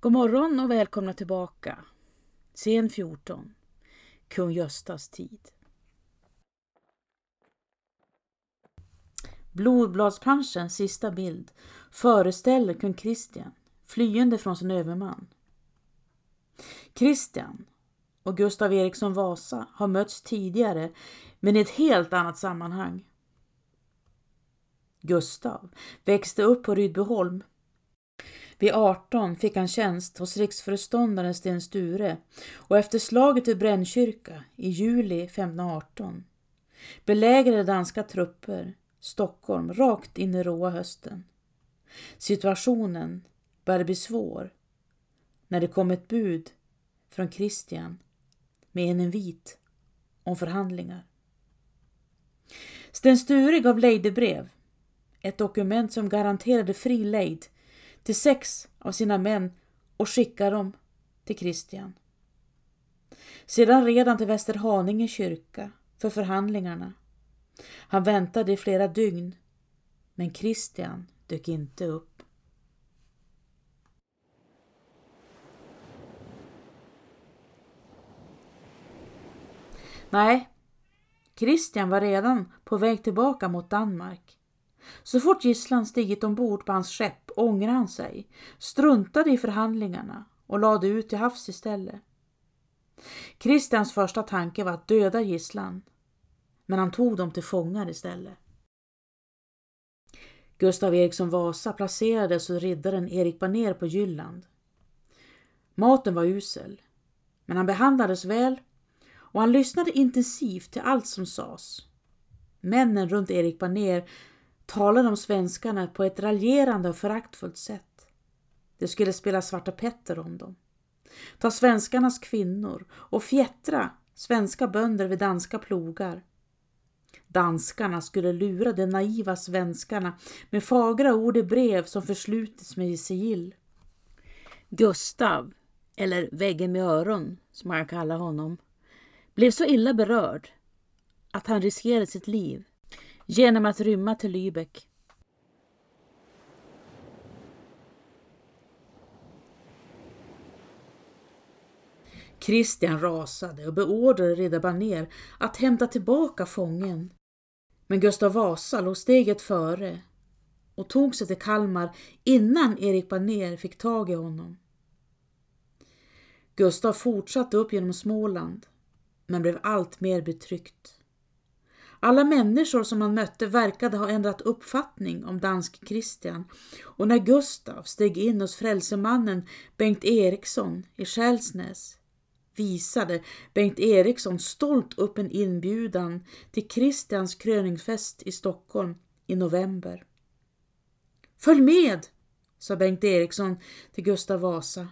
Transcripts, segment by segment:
God morgon och välkomna tillbaka. Scen 14. Kung Göstas tid. Blodbladsplanschens sista bild föreställer kung Kristian flyende från sin överman. Kristian och Gustav Eriksson Vasa har mötts tidigare men i ett helt annat sammanhang. Gustav växte upp på Rydbyholm vid 18 fick han tjänst hos riksföreståndaren Sten Sture och efter slaget vid Brännkyrka i juli 1518 belägrade danska trupper Stockholm rakt in i råa hösten. Situationen började bli svår när det kom ett bud från Kristian med en invit om förhandlingar. Sten Sture gav lejdebrev, ett dokument som garanterade fri lejd till sex av sina män och skickar dem till Kristian. Sedan red han till Västerhaninge kyrka för förhandlingarna. Han väntade i flera dygn, men Kristian dök inte upp. Nej, Kristian var redan på väg tillbaka mot Danmark. Så fort gisslan stigit ombord på hans skepp ångrade han sig, struntade i förhandlingarna och lade ut till havs istället. Kristians första tanke var att döda gisslan, men han tog dem till fångar istället. Gustav Eriksson Vasa placerades hos riddaren Erik Baner på Jylland. Maten var usel, men han behandlades väl och han lyssnade intensivt till allt som sades. Männen runt Erik Baner talade om svenskarna på ett raljerande och föraktfullt sätt. Det skulle spela Svarta Petter om dem. Ta svenskarnas kvinnor och fjättra svenska bönder vid danska plogar. Danskarna skulle lura de naiva svenskarna med fagra ord i brev som förslutits med sigill. Gustav, eller väggen med öron som han kallade honom, blev så illa berörd att han riskerade sitt liv genom att rymma till Lübeck. Kristian rasade och beordrade riddar Baner att hämta tillbaka fången. Men Gustav Vasa låg steget före och tog sig till Kalmar innan Erik Baner fick tag i honom. Gustav fortsatte upp genom Småland men blev allt mer betryckt. Alla människor som han mötte verkade ha ändrat uppfattning om dansk Kristian och när Gustav steg in hos frälsemannen Bengt Eriksson i Skälsnäs visade Bengt Eriksson stolt upp en inbjudan till Kristians kröningsfest i Stockholm i november. Följ med, sa Bengt Eriksson till Gustav Vasa.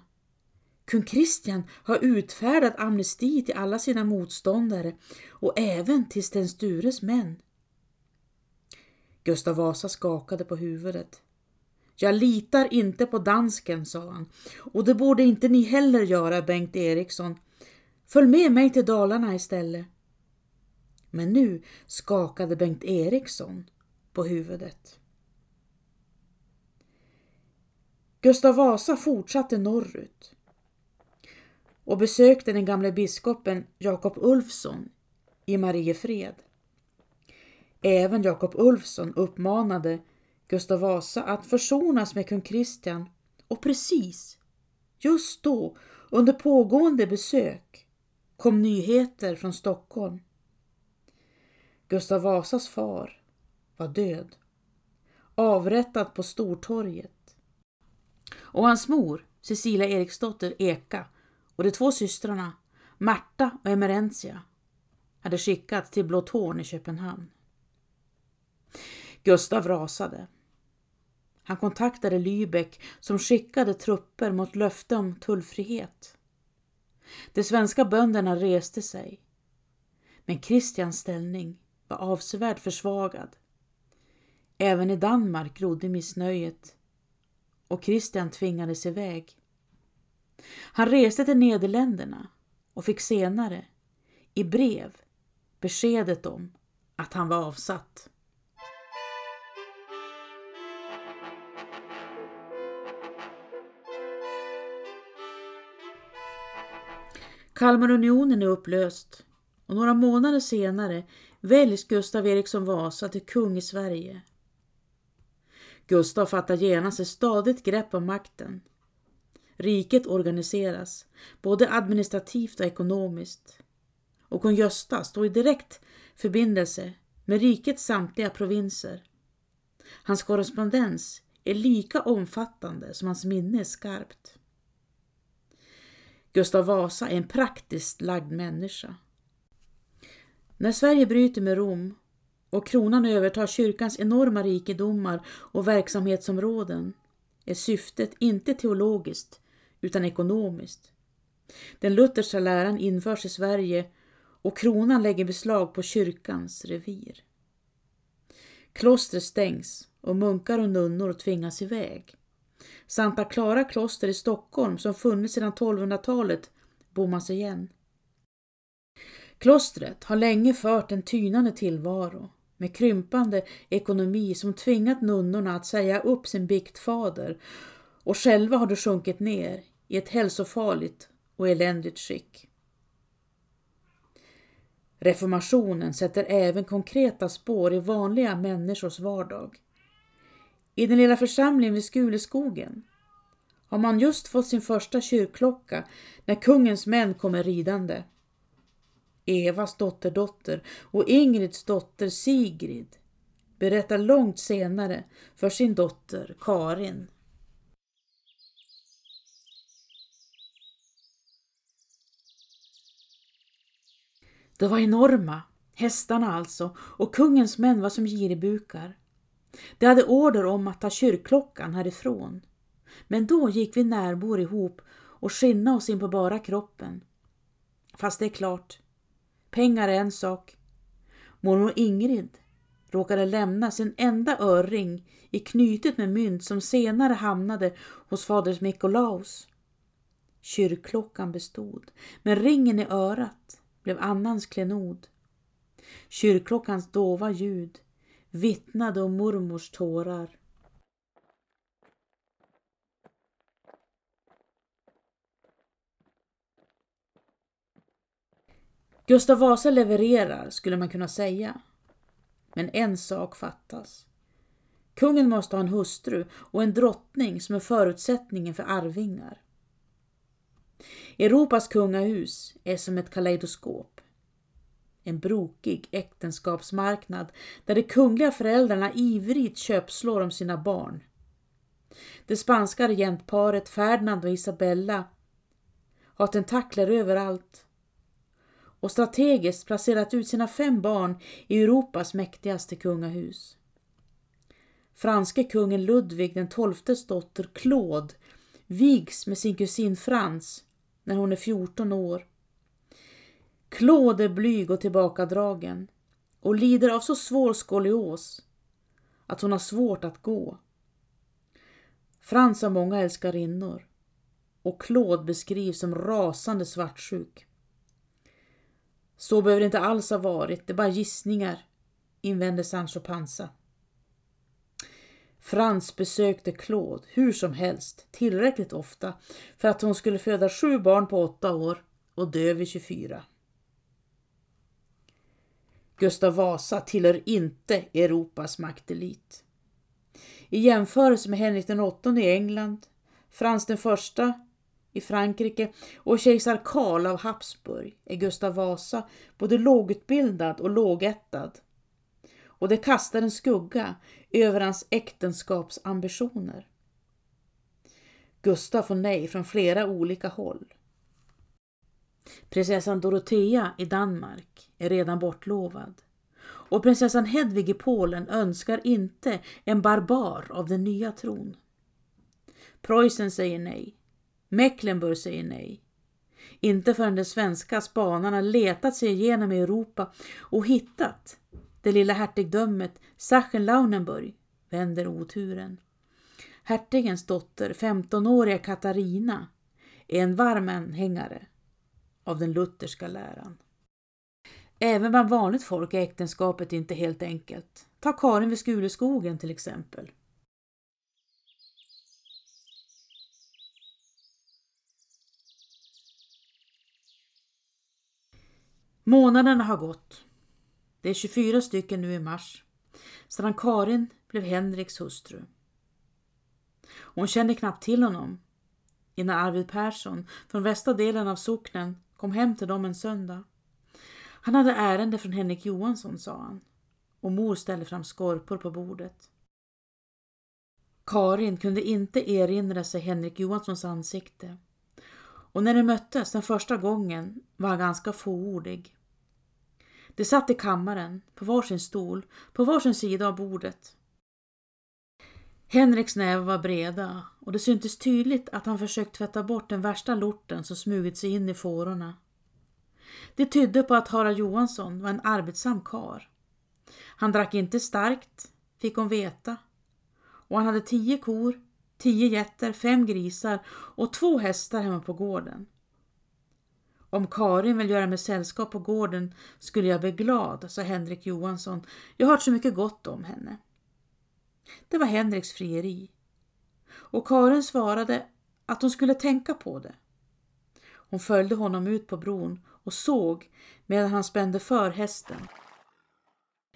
Kung Kristian har utfärdat amnesti till alla sina motståndare och även till Sten Stures män. Gustav Vasa skakade på huvudet. Jag litar inte på dansken, sa han, och det borde inte ni heller göra, Bengt Eriksson. Följ med mig till Dalarna istället. Men nu skakade Bengt Eriksson på huvudet. Gustav Vasa fortsatte norrut och besökte den gamle biskopen Jakob Ulfsson i Mariefred. Även Jakob Ulfsson uppmanade Gustav Vasa att försonas med kung Kristian och precis just då under pågående besök kom nyheter från Stockholm. Gustav Vasas far var död, avrättad på Stortorget. Och hans mor, Cecilia Eriksdotter Eka, och de två systrarna, Marta och Emerentia, hade skickats till Blå Torn i Köpenhamn. Gustav rasade. Han kontaktade Lübeck som skickade trupper mot löfte om tullfrihet. De svenska bönderna reste sig. Men Kristians ställning var avsevärt försvagad. Även i Danmark grodde missnöjet och Kristian tvingades iväg. Han reste till Nederländerna och fick senare, i brev, beskedet om att han var avsatt. Kalmarunionen är upplöst och några månader senare väljs Gustav Eriksson Vasa till kung i Sverige. Gustav fattar genast ett stadigt grepp om makten. Riket organiseras, både administrativt och ekonomiskt. Och kung Gösta står i direkt förbindelse med rikets samtliga provinser. Hans korrespondens är lika omfattande som hans minne är skarpt. Gustav Vasa är en praktiskt lagd människa. När Sverige bryter med Rom och kronan övertar kyrkans enorma rikedomar och verksamhetsområden är syftet inte teologiskt utan ekonomiskt. Den lutherska läran införs i Sverige och kronan lägger beslag på kyrkans revir. Klostret stängs och munkar och nunnor tvingas iväg. Santa Clara kloster i Stockholm som funnits sedan 1200-talet bommas igen. Klostret har länge fört en tynande tillvaro med krympande ekonomi som tvingat nunnorna att säga upp sin biktfader och själva har de sjunkit ner i ett hälsofarligt och eländigt skick. Reformationen sätter även konkreta spår i vanliga människors vardag. I den lilla församlingen vid Skuleskogen har man just fått sin första kyrkklocka när kungens män kommer ridande. Evas dotterdotter och Ingrids dotter Sigrid berättar långt senare för sin dotter Karin. De var enorma, hästarna alltså, och kungens män var som giribukar. De hade order om att ta kyrkklockan härifrån. Men då gick vi närbor ihop och skinna oss in på bara kroppen. Fast det är klart, pengar är en sak. Mormor Ingrid råkade lämna sin enda örring i knytet med mynt som senare hamnade hos fader Nikolaus. Kyrkklockan bestod, men ringen i örat blev annans klenod. Kyrkklockans dova ljud vittnade om mormors tårar. Gustav Vasa levererar, skulle man kunna säga. Men en sak fattas. Kungen måste ha en hustru och en drottning som är förutsättningen för arvingar. Europas kungahus är som ett kaleidoskop. En brokig äktenskapsmarknad där de kungliga föräldrarna ivrigt köpslår om sina barn. Det spanska regentparet Ferdinand och Isabella har tentakler överallt och strategiskt placerat ut sina fem barn i Europas mäktigaste kungahus. Franske kungen Ludvig den XIIs dotter Claude vigs med sin kusin Frans när hon är 14 år. Claude är blyg och tillbakadragen och lider av så svår skolios att hon har svårt att gå. Frans har många älskarinnor och Claude beskrivs som rasande svartsjuk. Så behöver det inte alls ha varit, det är bara gissningar, invänder Sancho Panza. Frans besökte Claude hur som helst tillräckligt ofta för att hon skulle föda sju barn på åtta år och dö vid 24. Gustav Vasa tillhör inte Europas maktelit. I jämförelse med Henrik den åttonde i England, Frans den första i Frankrike och kejsar Karl av Habsburg är Gustav Vasa både lågutbildad och lågättad. Och det kastar en skugga över hans äktenskapsambitioner. Gustav får nej från flera olika håll. Prinsessan Dorotea i Danmark är redan bortlovad och prinsessan Hedvig i Polen önskar inte en barbar av den nya tron. Preussen säger nej. Mecklenburg säger nej. Inte förrän de svenska spanarna letat sig igenom Europa och hittat det lilla hertigdömet Sachsen-Lauenburg vänder oturen. Hertigens dotter, 15-åriga Katarina, är en varm anhängare av den lutherska läran. Även bland vanligt folk är äktenskapet inte helt enkelt. Ta Karin vid Skuleskogen till exempel. Månaderna har gått. Det är 24 stycken nu i mars, sedan Karin blev Henriks hustru. Hon kände knappt till honom innan Arvid Persson från västra delen av socknen kom hem till dem en söndag. Han hade ärende från Henrik Johansson, sa han, och mor ställde fram skorpor på bordet. Karin kunde inte erinra sig Henrik Johanssons ansikte och när de möttes den första gången var han ganska fåordig. De satt i kammaren, på varsin stol, på varsin sida av bordet. Henriks nävar var breda och det syntes tydligt att han försökt tvätta bort den värsta lorten som smugit sig in i fårorna. Det tydde på att Harald Johansson var en arbetsam kar. Han drack inte starkt, fick hon veta, och han hade tio kor, tio getter, fem grisar och två hästar hemma på gården. Om Karin vill göra mig sällskap på gården skulle jag bli glad, sa Henrik Johansson. Jag har hört så mycket gott om henne. Det var Henriks frieri. Och Karin svarade att hon skulle tänka på det. Hon följde honom ut på bron och såg medan han spände för hästen.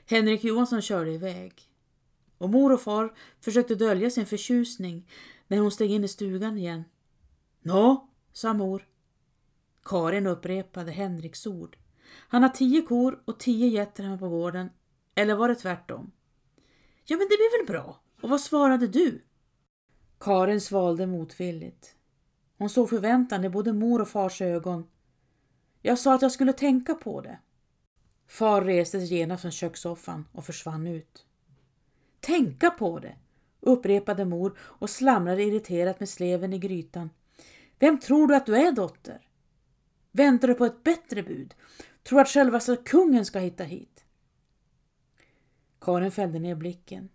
Henrik Johansson körde iväg och mor och far försökte dölja sin förtjusning när hon steg in i stugan igen. Nå, sa mor. Karin upprepade Henriks ord. Han har tio kor och tio getter hemma på gården. Eller var det tvärtom? Ja, men det blir väl bra. Och vad svarade du? Karin svalde motvilligt. Hon såg förväntan i både mor och fars ögon. Jag sa att jag skulle tänka på det. Far reste sig genast från kökssoffan och försvann ut. Tänka på det, upprepade mor och slamrade irriterat med sleven i grytan. Vem tror du att du är dotter? Väntar du på ett bättre bud? Tror att självaste kungen ska hitta hit? Karin fällde ner blicken.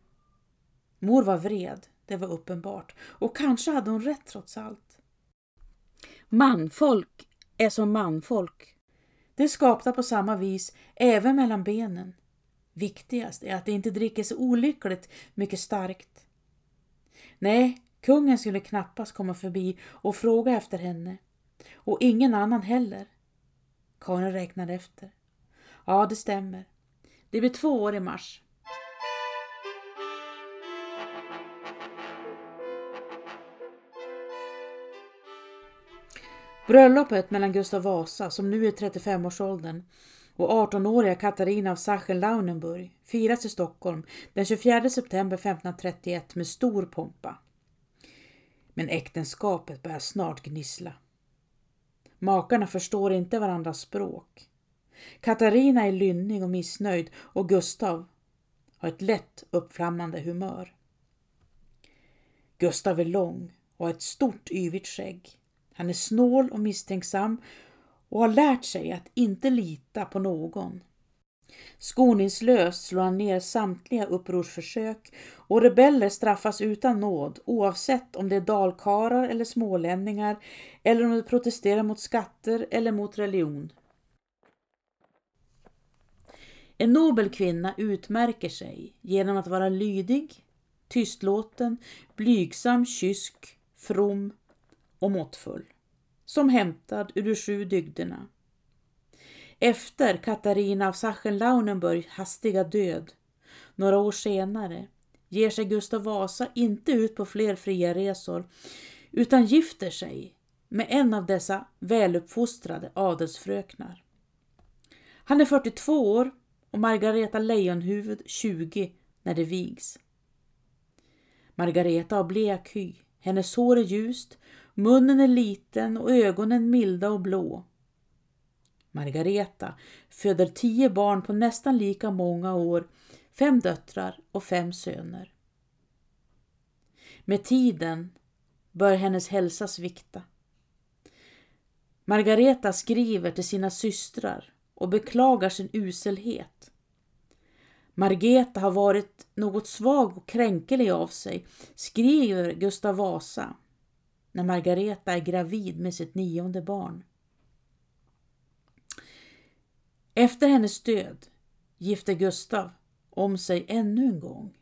Mor var vred, det var uppenbart, och kanske hade hon rätt trots allt. Manfolk är som manfolk. Det är skapta på samma vis, även mellan benen. Viktigast är att det inte dricker så olyckligt mycket starkt. Nej, kungen skulle knappast komma förbi och fråga efter henne. Och ingen annan heller. Karin räknade efter. Ja, det stämmer. Det blir två år i mars. Bröllopet mellan Gustav Vasa, som nu är 35-årsåldern, och 18-åriga Katarina av Sachsen-Lauenburg firas i Stockholm den 24 september 1531 med stor pompa. Men äktenskapet börjar snart gnissla. Makarna förstår inte varandras språk. Katarina är lynnig och missnöjd och Gustav har ett lätt uppflammande humör. Gustav är lång och har ett stort yvigt skägg. Han är snål och misstänksam och har lärt sig att inte lita på någon. Skoningslöst slår han ner samtliga upprorsförsök och rebeller straffas utan nåd oavsett om det är dalkarar eller smålänningar eller om de protesterar mot skatter eller mot religion. En nobel kvinna utmärker sig genom att vara lydig, tystlåten, blygsam, kysk, from och måttfull som hämtad ur de sju dygderna. Efter Katarina av Sachsen-Lauenburgs hastiga död, några år senare, ger sig Gustav Vasa inte ut på fler fria resor utan gifter sig med en av dessa väluppfostrade adelsfröknar. Han är 42 år och Margareta Lejonhuvud 20 när det vigs. Margareta har blek hy, hennes hår är ljust Munnen är liten och ögonen milda och blå. Margareta föder tio barn på nästan lika många år, fem döttrar och fem söner. Med tiden bör hennes hälsa svikta. Margareta skriver till sina systrar och beklagar sin uselhet. Margareta har varit något svag och kränkelig av sig, skriver Gustav Vasa när Margareta är gravid med sitt nionde barn. Efter hennes död gifter Gustav om sig ännu en gång.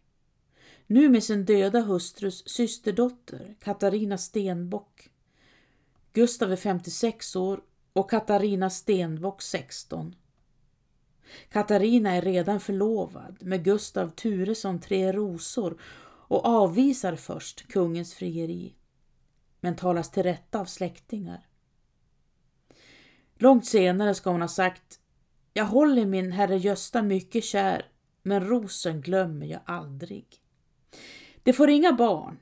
Nu med sin döda hustrus systerdotter Katarina Stenbock. Gustav är 56 år och Katarina Stenbock 16. Katarina är redan förlovad med Gustav Turesson Tre Rosor och avvisar först kungens frieri, men talas till rätta av släktingar. Långt senare ska hon ha sagt jag håller min herre Gösta mycket kär, men rosen glömmer jag aldrig. Det får inga barn.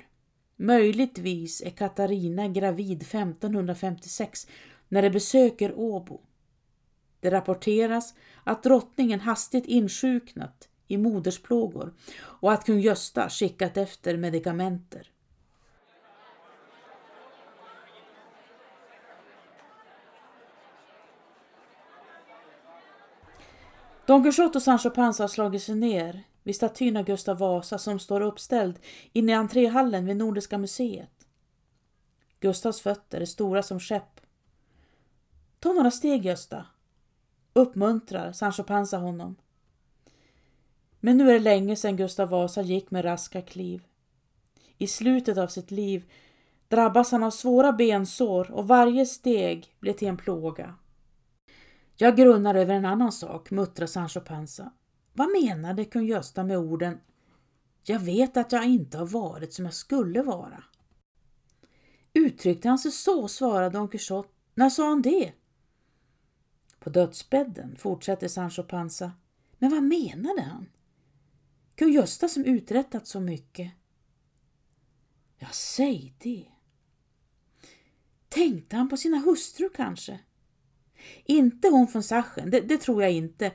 Möjligtvis är Katarina gravid 1556 när de besöker Åbo. Det rapporteras att drottningen hastigt insjuknat i modersplågor och att kung Gösta skickat efter medikamenter. Don Quixote och Sancho Panza har slagit sig ner vid statyn av Gustav Vasa som står uppställd inne i entréhallen vid Nordiska museet. Gustavs fötter är stora som skepp. Ta några steg Gösta, uppmuntrar Sancho Panza honom. Men nu är det länge sedan Gustav Vasa gick med raska kliv. I slutet av sitt liv drabbas han av svåra bensår och varje steg blir till en plåga. Jag grunnar över en annan sak, muttrar Sancho Panza. Vad menade kung Gösta med orden Jag vet att jag inte har varit som jag skulle vara? Uttryckte han sig så, svarade Don Quixote. När sa han det? På dödsbädden, fortsätter Sancho Panza. Men vad menade han? Kung Gösta som uträttat så mycket. Ja, säg det. Tänkte han på sina hustrur kanske? Inte hon från Sachen, det, det tror jag inte.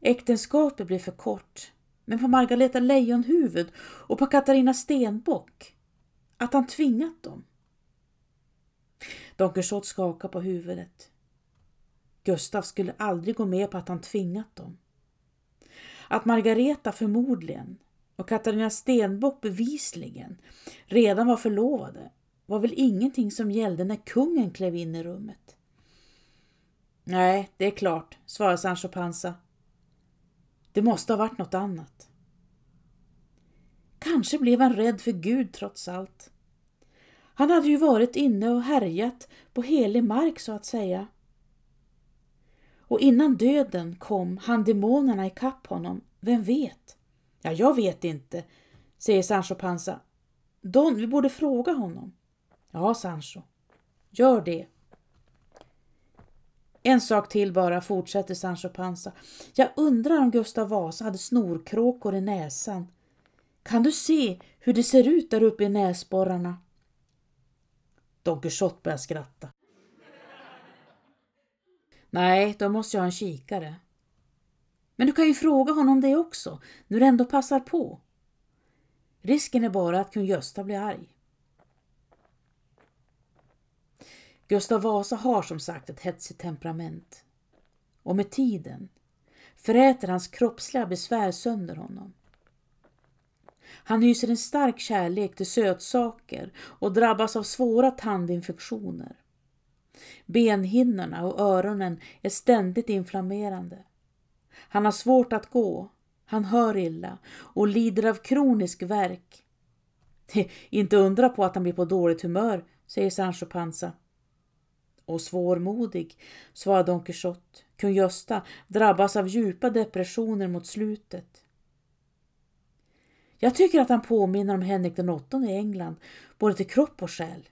Äktenskapet blev för kort. Men på Margareta Lejonhuvud och på Katarina Stenbock. Att han tvingat dem. Don Quixote skakade på huvudet. Gustav skulle aldrig gå med på att han tvingat dem. Att Margareta förmodligen och Katarina Stenbock bevisligen redan var förlovade var väl ingenting som gällde när kungen klev in i rummet. Nej, det är klart, svarade Sancho Panza. Det måste ha varit något annat. Kanske blev han rädd för Gud trots allt. Han hade ju varit inne och härjat på helig mark så att säga. Och innan döden kom han demonerna ikapp honom, vem vet? Ja, jag vet inte, säger Sancho Panza. Don, vi borde fråga honom. Ja, Sancho, gör det. En sak till bara, fortsätter Sancho Panza. Jag undrar om Gustav Vasa hade snorkråkor i näsan. Kan du se hur det ser ut där uppe i näsborrarna? Don Quixote börjar skratta. Nej, då måste jag ha en kikare. Men du kan ju fråga honom det också, när du ändå passar på. Risken är bara att kung Gösta blir arg. Gustav Vasa har som sagt ett hetsigt temperament. Och med tiden föräter hans kroppsliga besvär sönder honom. Han hyser en stark kärlek till sötsaker och drabbas av svåra tandinfektioner. Benhinnorna och öronen är ständigt inflammerande. Han har svårt att gå, han hör illa och lider av kronisk värk. Inte undra på att han blir på dåligt humör, säger Sancho Panza. Och svårmodig, svarade Don Quixote. Kung Gösta drabbas av djupa depressioner mot slutet. Jag tycker att han påminner om Henrik den åttonde i England, både till kropp och själ.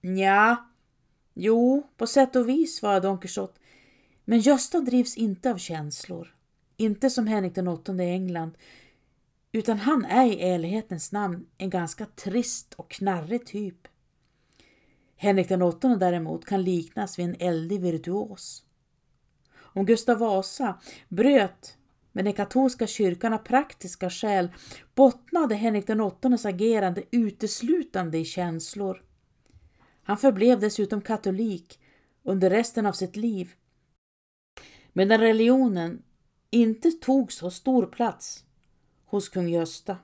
Ja, jo, på sätt och vis, svarade Don Quixote. Men Gösta drivs inte av känslor. Inte som Henrik den åttonde i England, utan han är i ärlighetens namn en ganska trist och knarrig typ. Henrik den åttonde däremot kan liknas vid en eldig virtuos. Om Gustav Vasa bröt med den katolska kyrkan av praktiska skäl bottnade Henrik den åttondes agerande uteslutande i känslor. Han förblev dessutom katolik under resten av sitt liv. Medan religionen inte tog så stor plats hos kung Gösta.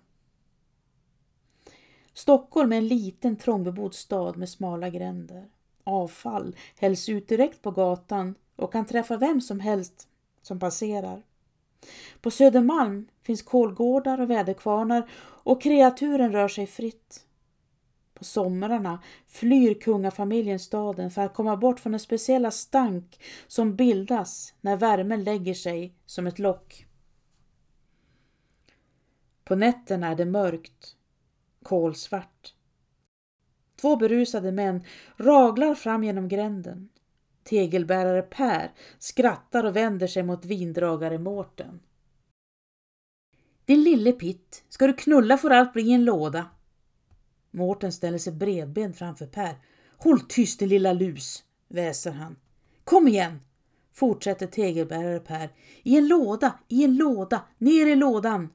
Stockholm är en liten trångbebodd stad med smala gränder. Avfall hälls ut direkt på gatan och kan träffa vem som helst som passerar. På Södermalm finns kolgårdar och väderkvarnar och kreaturen rör sig fritt. På somrarna flyr kungafamiljen staden för att komma bort från den speciella stank som bildas när värmen lägger sig som ett lock. På nätterna är det mörkt, kolsvart. Två berusade män raglar fram genom gränden. Tegelbärare Per skrattar och vänder sig mot vindragare Mårten. Din lille Pitt, ska du knulla får allt bli en låda. Mårten ställer sig bredbent framför Per. Håll tyst din lilla lus, väser han. Kom igen, fortsätter tegelbärare Per. I en låda, i en låda, ner i lådan.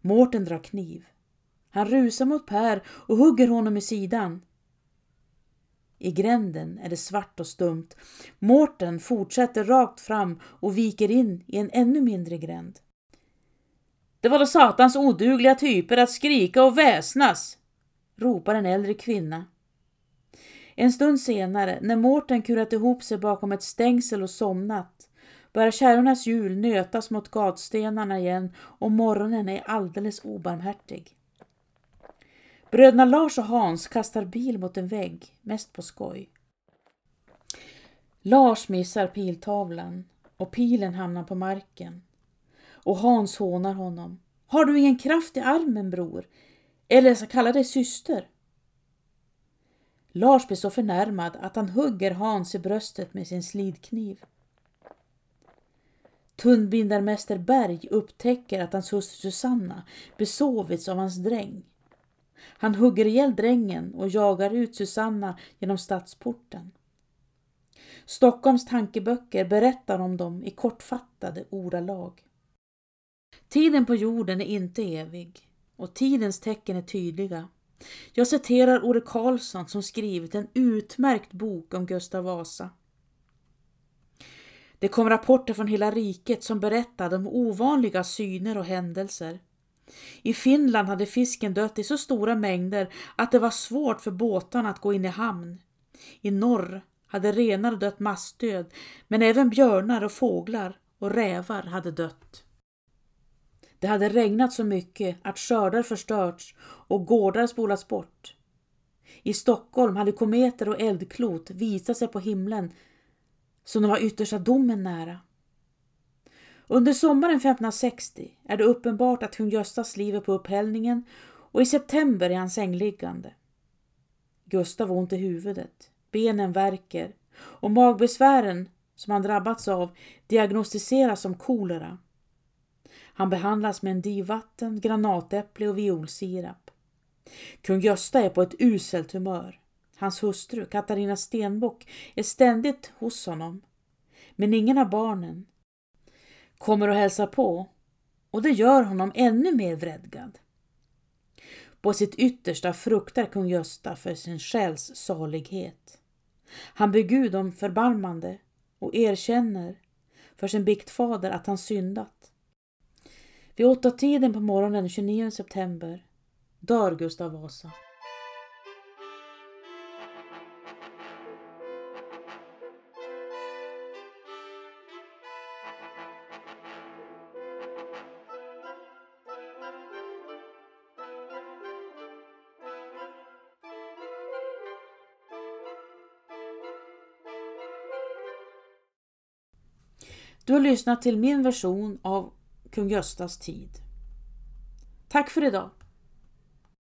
Mårten drar kniv. Han rusar mot Per och hugger honom i sidan. I gränden är det svart och stumt. Mårten fortsätter rakt fram och viker in i en ännu mindre gränd. Det var då satans odugliga typer att skrika och väsnas, ropar en äldre kvinna. En stund senare, när Mårten kurat ihop sig bakom ett stängsel och somnat, börjar kärrornas hjul nötas mot gatstenarna igen och morgonen är alldeles obarmhärtig. Bröderna Lars och Hans kastar bil mot en vägg, mest på skoj. Lars missar piltavlan och pilen hamnar på marken. Och Hans hånar honom. Har du ingen kraft i armen bror? Eller jag ska kalla dig syster. Lars blir så förnärmad att han hugger Hans i bröstet med sin slidkniv. Tunnbindarmäster Berg upptäcker att hans hustru Susanna besovits av hans dräng. Han hugger ihjäl drängen och jagar ut Susanna genom stadsporten. Stockholms tankeböcker berättar om dem i kortfattade ordalag. Tiden på jorden är inte evig och tidens tecken är tydliga. Jag citerar Ore Karlsson som skrivit en utmärkt bok om Gustav Vasa. Det kom rapporter från hela riket som berättade om ovanliga syner och händelser. I Finland hade fisken dött i så stora mängder att det var svårt för båtarna att gå in i hamn. I norr hade renar dött massdöd, men även björnar och fåglar och rävar hade dött. Det hade regnat så mycket att skördar förstörts och gårdar spolats bort. I Stockholm hade kometer och eldklot visat sig på himlen så de var yttersta domen nära. Under sommaren 1560 är det uppenbart att kung Göstas liv är på upphällningen och i september är han sängliggande. Gustav har ont i huvudet, benen värker och magbesvären som han drabbats av diagnostiseras som kolera. Han behandlas med endivvatten, granatäpple och violsirap. Kung Gösta är på ett uselt humör. Hans hustru Katarina Stenbock är ständigt hos honom. Men ingen av barnen kommer och hälsar på och det gör honom ännu mer vredgad. På sitt yttersta fruktar kung Gösta för sin själs salighet. Han ber Gud om förbarmande och erkänner för sin biktfader att han syndat. Vid åtta tiden på morgonen 29 september dör Gustav Vasa. Du har lyssnat till min version av kung Göstas tid. Tack för idag!